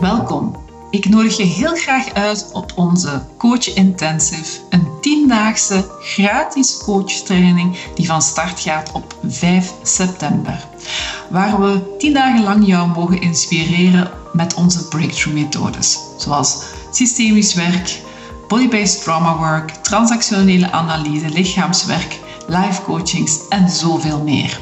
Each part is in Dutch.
Welkom. Ik nodig je heel graag uit op onze Coach Intensive, een tiendaagse gratis coachtraining die van start gaat op 5 september. Waar we tien dagen lang jou mogen inspireren met onze breakthrough methodes, zoals systemisch werk, body-based trauma work, transactionele analyse, lichaamswerk, life coachings en zoveel meer.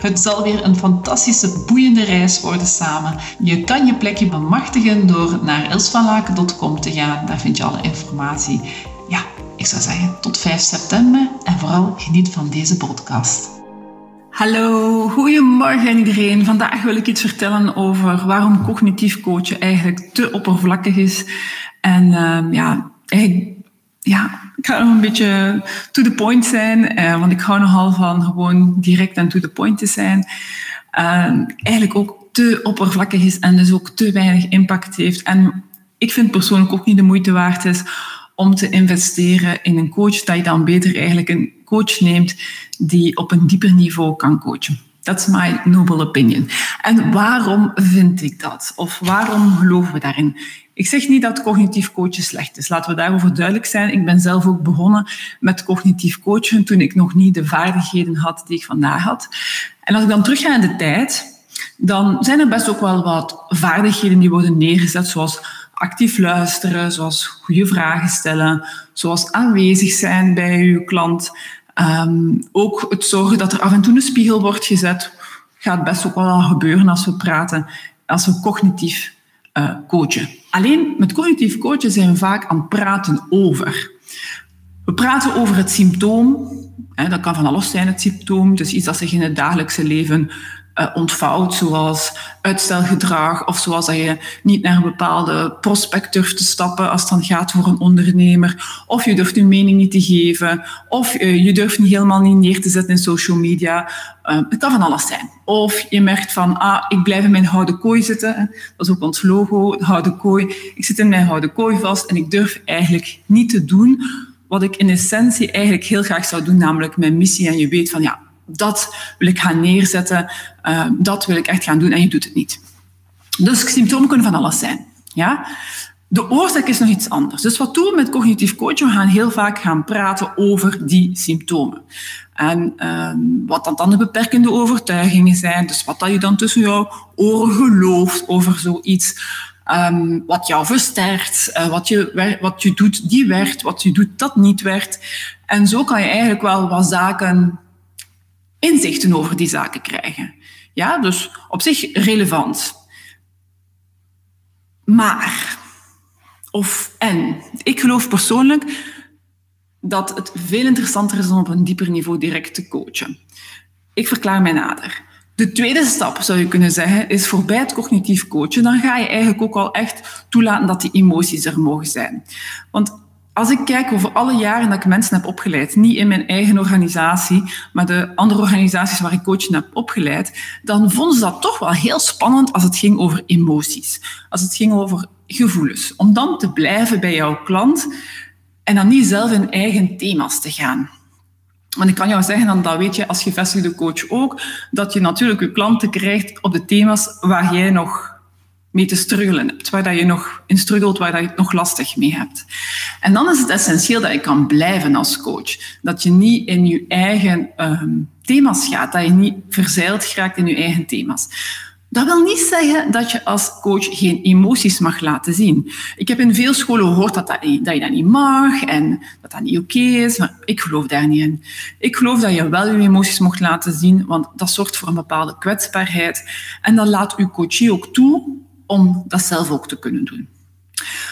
Het zal weer een fantastische, boeiende reis worden samen. Je kan je plekje bemachtigen door naar ilsvanlaken.com te gaan. Daar vind je alle informatie. Ja, ik zou zeggen tot 5 september en vooral geniet van deze podcast. Hallo, goedemorgen iedereen. Vandaag wil ik iets vertellen over waarom cognitief coachen eigenlijk te oppervlakkig is. En uh, ja, eigenlijk ja, ik ga nog een beetje to the point zijn, uh, want ik hou nogal van gewoon direct en to the point te zijn. Uh, eigenlijk ook te oppervlakkig is en dus ook te weinig impact heeft. En ik vind persoonlijk ook niet de moeite waard is om te investeren in een coach, dat je dan beter eigenlijk een coach neemt die op een dieper niveau kan coachen. That's my noble opinion. En waarom vind ik dat? Of waarom geloven we daarin? Ik zeg niet dat cognitief coachen slecht is. Laten we daarover duidelijk zijn. Ik ben zelf ook begonnen met cognitief coachen toen ik nog niet de vaardigheden had die ik vandaag had. En als ik dan terugga in de tijd, dan zijn er best ook wel wat vaardigheden die worden neergezet, zoals actief luisteren, zoals goede vragen stellen, zoals aanwezig zijn bij uw klant. Um, ook het zorgen dat er af en toe een spiegel wordt gezet, gaat best ook wel gebeuren als we praten, als we cognitief uh, coachen. Alleen met cognitief coachen zijn we vaak aan het praten over. We praten over het symptoom. Dat kan van alles zijn, het symptoom. Dus iets dat zich in het dagelijkse leven ontvouwt, zoals uitstelgedrag of zoals dat je niet naar een bepaalde prospect durft te stappen als het dan gaat voor een ondernemer, of je durft je mening niet te geven, of uh, je durft niet helemaal niet neer te zetten in social media. Uh, het kan van alles zijn. Of je merkt van, ah, ik blijf in mijn houden kooi zitten. Dat is ook ons logo, houden kooi. Ik zit in mijn houden kooi vast en ik durf eigenlijk niet te doen wat ik in essentie eigenlijk heel graag zou doen, namelijk mijn missie. En je weet van, ja, dat wil ik gaan neerzetten, uh, dat wil ik echt gaan doen en je doet het niet. Dus symptomen kunnen van alles zijn. Ja? De oorzaak is nog iets anders. Dus wat doen we met cognitief coaching? We gaan heel vaak gaan praten over die symptomen. En uh, wat dan de beperkende overtuigingen zijn, dus wat dat je dan tussen jouw oren gelooft over zoiets. Um, wat jou versterkt, uh, wat, je, wat je doet, die werkt, wat je doet, dat niet werkt. En zo kan je eigenlijk wel wat zaken inzichten over die zaken krijgen. Ja, dus op zich relevant. Maar, of en, ik geloof persoonlijk dat het veel interessanter is om op een dieper niveau direct te coachen. Ik verklaar mij nader. De tweede stap, zou je kunnen zeggen, is voorbij het cognitief coachen. Dan ga je eigenlijk ook al echt toelaten dat die emoties er mogen zijn. Want als ik kijk over alle jaren dat ik mensen heb opgeleid, niet in mijn eigen organisatie, maar de andere organisaties waar ik coachen heb opgeleid, dan vonden ze dat toch wel heel spannend als het ging over emoties, als het ging over gevoelens. Om dan te blijven bij jouw klant en dan niet zelf in eigen thema's te gaan. Want ik kan jou zeggen, dan dat weet je als gevestigde coach ook, dat je natuurlijk je klanten krijgt op de thema's waar jij nog mee te struggelen hebt, waar dat je nog in struggelt, waar dat je het nog lastig mee hebt. En dan is het essentieel dat je kan blijven als coach. Dat je niet in je eigen um, thema's gaat, dat je niet verzeild geraakt in je eigen thema's. Dat wil niet zeggen dat je als coach geen emoties mag laten zien. Ik heb in veel scholen gehoord dat, dat, dat je dat niet mag en dat dat niet oké is, maar ik geloof daar niet in. Ik geloof dat je wel je emoties mocht laten zien, want dat zorgt voor een bepaalde kwetsbaarheid. En dat laat uw coachie ook toe om dat zelf ook te kunnen doen.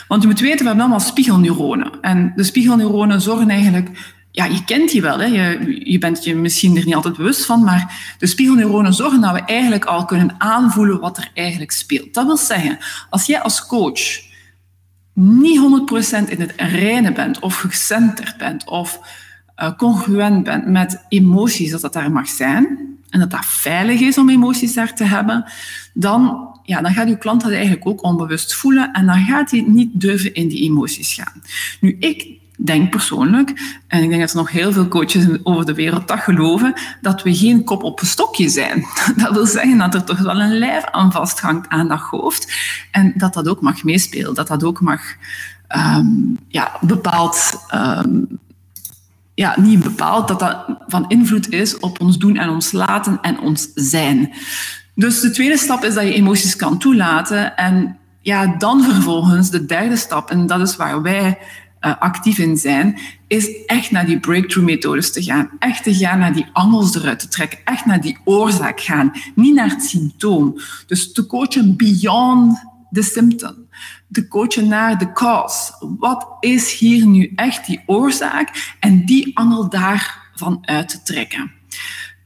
Want je moet weten, we hebben allemaal spiegelneuronen. En de spiegelneuronen zorgen eigenlijk... Ja, je kent die wel, hè? Je, je bent je misschien er niet altijd bewust van, maar de spiegelneuronen zorgen dat we eigenlijk al kunnen aanvoelen wat er eigenlijk speelt. Dat wil zeggen, als jij als coach niet 100% in het reine bent, of gecenterd bent, of uh, congruent bent met emoties, dat dat daar mag zijn, en dat dat veilig is om emoties daar te hebben, dan ja, dan gaat uw klant dat eigenlijk ook onbewust voelen en dan gaat hij niet durven in die emoties gaan. Nu, ik denk persoonlijk, en ik denk dat er nog heel veel coaches over de wereld dat geloven, dat we geen kop op een stokje zijn. Dat wil zeggen dat er toch wel een lijf aan vasthangt aan dat hoofd. En dat dat ook mag meespelen, dat dat ook mag um, ja, bepaald. Um, ja, niet bepaald dat dat van invloed is op ons doen en ons laten en ons zijn. Dus de tweede stap is dat je emoties kan toelaten. En ja, dan vervolgens de derde stap, en dat is waar wij uh, actief in zijn, is echt naar die breakthrough-methodes te gaan. Echt te gaan naar die angels eruit te trekken. Echt naar die oorzaak gaan. Niet naar het symptoom. Dus te coachen beyond the symptom. Te coachen naar de cause. Wat is hier nu echt die oorzaak? En die angel daarvan uit te trekken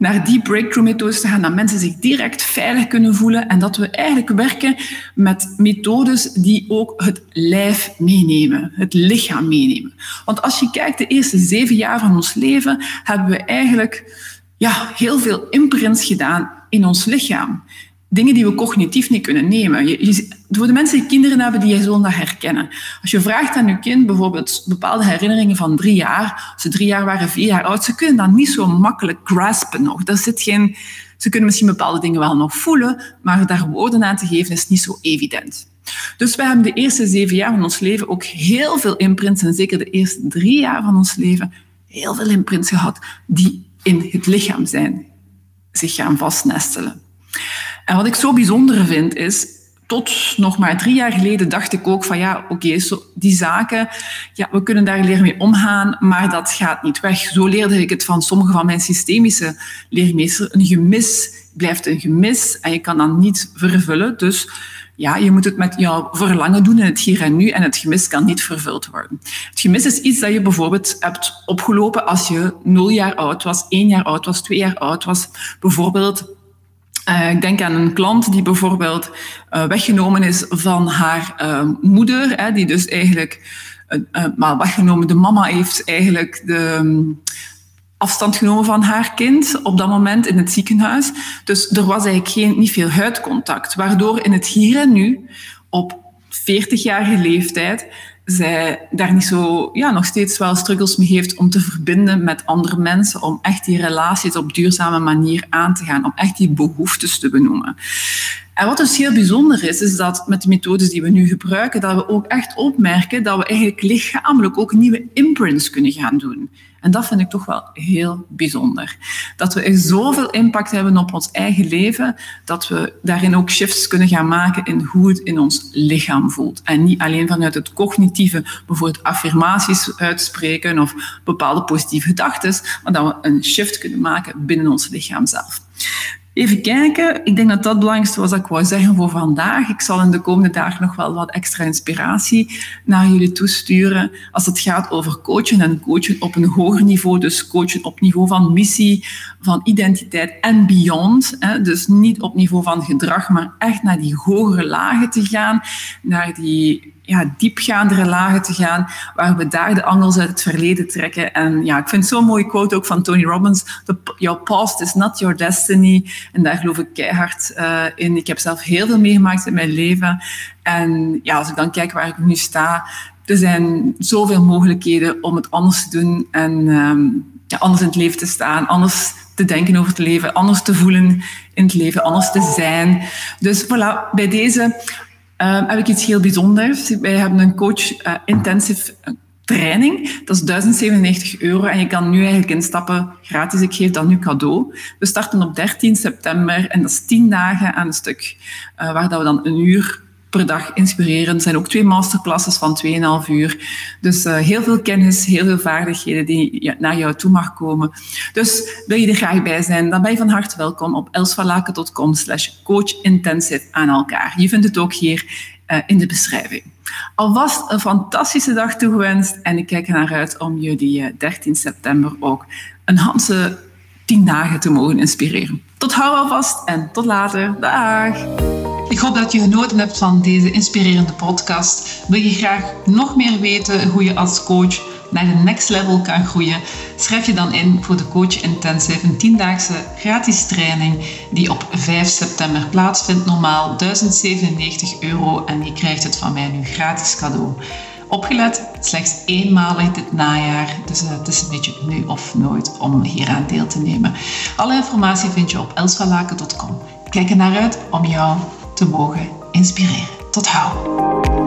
naar die breakthrough-methodes te gaan, dat mensen zich direct veilig kunnen voelen en dat we eigenlijk werken met methodes die ook het lijf meenemen, het lichaam meenemen. Want als je kijkt, de eerste zeven jaar van ons leven hebben we eigenlijk ja, heel veel imprints gedaan in ons lichaam dingen die we cognitief niet kunnen nemen. Je, voor de mensen die kinderen hebben, die je zullen herkennen. Als je vraagt aan je kind bijvoorbeeld bepaalde herinneringen van drie jaar, als ze drie jaar waren, vier jaar oud, ze kunnen dat niet zo makkelijk graspen nog. Er zit geen, ze kunnen misschien bepaalde dingen wel nog voelen, maar daar woorden aan te geven is niet zo evident. Dus wij hebben de eerste zeven jaar van ons leven ook heel veel imprints, en zeker de eerste drie jaar van ons leven, heel veel imprints gehad die in het lichaam zijn, zich gaan vastnestelen. En wat ik zo bijzonder vind is, tot nog maar drie jaar geleden dacht ik ook van ja, oké, die zaken, ja, we kunnen daar leren mee omgaan, maar dat gaat niet weg. Zo leerde ik het van sommige van mijn systemische leermeesters. Een gemis blijft een gemis en je kan dat niet vervullen. Dus ja, je moet het met jouw verlangen doen in het hier en nu en het gemis kan niet vervuld worden. Het gemis is iets dat je bijvoorbeeld hebt opgelopen als je nul jaar oud was, één jaar oud was, twee jaar oud was. Bijvoorbeeld uh, ik denk aan een klant die bijvoorbeeld uh, weggenomen is van haar uh, moeder, hè, die dus eigenlijk, maar weggenomen, de mama heeft eigenlijk de um, afstand genomen van haar kind op dat moment in het ziekenhuis. Dus er was eigenlijk geen, niet veel huidcontact, waardoor in het hier en nu, op 40-jarige leeftijd, zij daar niet zo, ja, nog steeds wel struggles mee heeft om te verbinden met andere mensen, om echt die relaties op duurzame manier aan te gaan, om echt die behoeftes te benoemen. En wat dus heel bijzonder is, is dat met de methodes die we nu gebruiken, dat we ook echt opmerken dat we eigenlijk lichamelijk ook nieuwe imprints kunnen gaan doen. En dat vind ik toch wel heel bijzonder. Dat we echt zoveel impact hebben op ons eigen leven, dat we daarin ook shifts kunnen gaan maken in hoe het in ons lichaam voelt. En niet alleen vanuit het cognitieve, bijvoorbeeld affirmaties uitspreken of bepaalde positieve gedachten, maar dat we een shift kunnen maken binnen ons lichaam zelf. Even kijken. Ik denk dat dat het belangrijkste was dat ik wou zeggen voor vandaag. Ik zal in de komende dagen nog wel wat extra inspiratie naar jullie toesturen als het gaat over coachen en coachen op een hoger niveau. Dus coachen op niveau van missie, van identiteit en beyond. Dus niet op niveau van gedrag, maar echt naar die hogere lagen te gaan, naar die ja, diepgaandere lagen te gaan, waar we daar de angels uit het verleden trekken. En ja, ik vind zo'n mooie quote ook van Tony Robbins, your past is not your destiny. En daar geloof ik keihard uh, in. Ik heb zelf heel veel meegemaakt in mijn leven. En ja, als ik dan kijk waar ik nu sta, er zijn zoveel mogelijkheden om het anders te doen en um, ja, anders in het leven te staan, anders te denken over het leven, anders te voelen in het leven, anders te zijn. Dus voilà, bij deze uh, heb ik iets heel bijzonders. Wij hebben een coach uh, intensive eh, training. Dat is 1097 euro en je kan nu eigenlijk instappen gratis. Ik geef dat nu cadeau. We starten op 13 september en dat is 10 dagen aan een stuk, uh, waar dat we dan een uur per dag inspireren. Er zijn ook twee masterclasses van 2,5 uur. Dus uh, heel veel kennis, heel veel vaardigheden die naar jou toe mag komen. Dus wil je er graag bij zijn, dan ben je van harte welkom op elsvalaken.com slash aan elkaar. Je vindt het ook hier uh, in de beschrijving. Alvast een fantastische dag toegewenst en ik kijk er naar uit om jullie uh, 13 september ook een Hanse 10 dagen te mogen inspireren. Tot hou alvast en tot later. Dag! Ik hoop dat je genoten hebt van deze inspirerende podcast. Wil je graag nog meer weten hoe je als coach naar de next level kan groeien? Schrijf je dan in voor de Coach Intensive, een 10-daagse gratis training die op 5 september plaatsvindt. Normaal 1097 euro en je krijgt het van mij nu gratis cadeau. Opgelet, slechts eenmalig dit najaar, dus uh, het is een beetje nu of nooit om hier aan deel te nemen. Alle informatie vind je op elsvalaken.com. Kijk er naar uit om jou te mogen inspireren. Tot gauw.